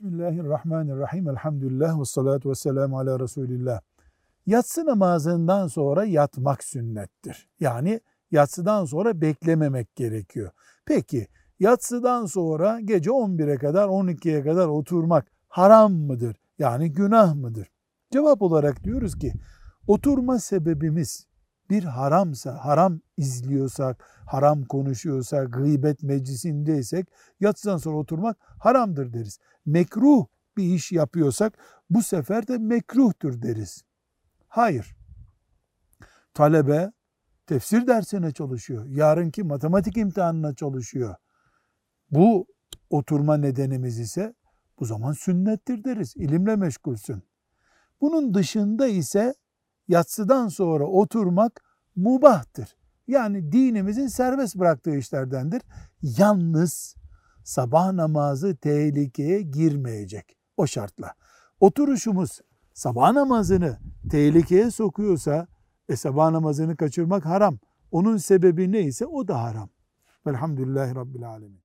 Bismillahirrahmanirrahim. Elhamdülillah ve salatu ve selamu ala Resulillah. Yatsı namazından sonra yatmak sünnettir. Yani yatsıdan sonra beklememek gerekiyor. Peki yatsıdan sonra gece 11'e kadar 12'ye kadar oturmak haram mıdır? Yani günah mıdır? Cevap olarak diyoruz ki oturma sebebimiz bir haramsa, haram izliyorsak, haram konuşuyorsak, gıybet meclisindeysek yatsıdan sonra oturmak haramdır deriz. Mekruh bir iş yapıyorsak bu sefer de mekruhtur deriz. Hayır. Talebe tefsir dersine çalışıyor. Yarınki matematik imtihanına çalışıyor. Bu oturma nedenimiz ise bu zaman sünnettir deriz. İlimle meşgulsün. Bunun dışında ise yatsıdan sonra oturmak mubahtır. Yani dinimizin serbest bıraktığı işlerdendir. Yalnız sabah namazı tehlikeye girmeyecek o şartla. Oturuşumuz sabah namazını tehlikeye sokuyorsa e sabah namazını kaçırmak haram. Onun sebebi neyse o da haram. Velhamdülillahi Rabbil Alemin.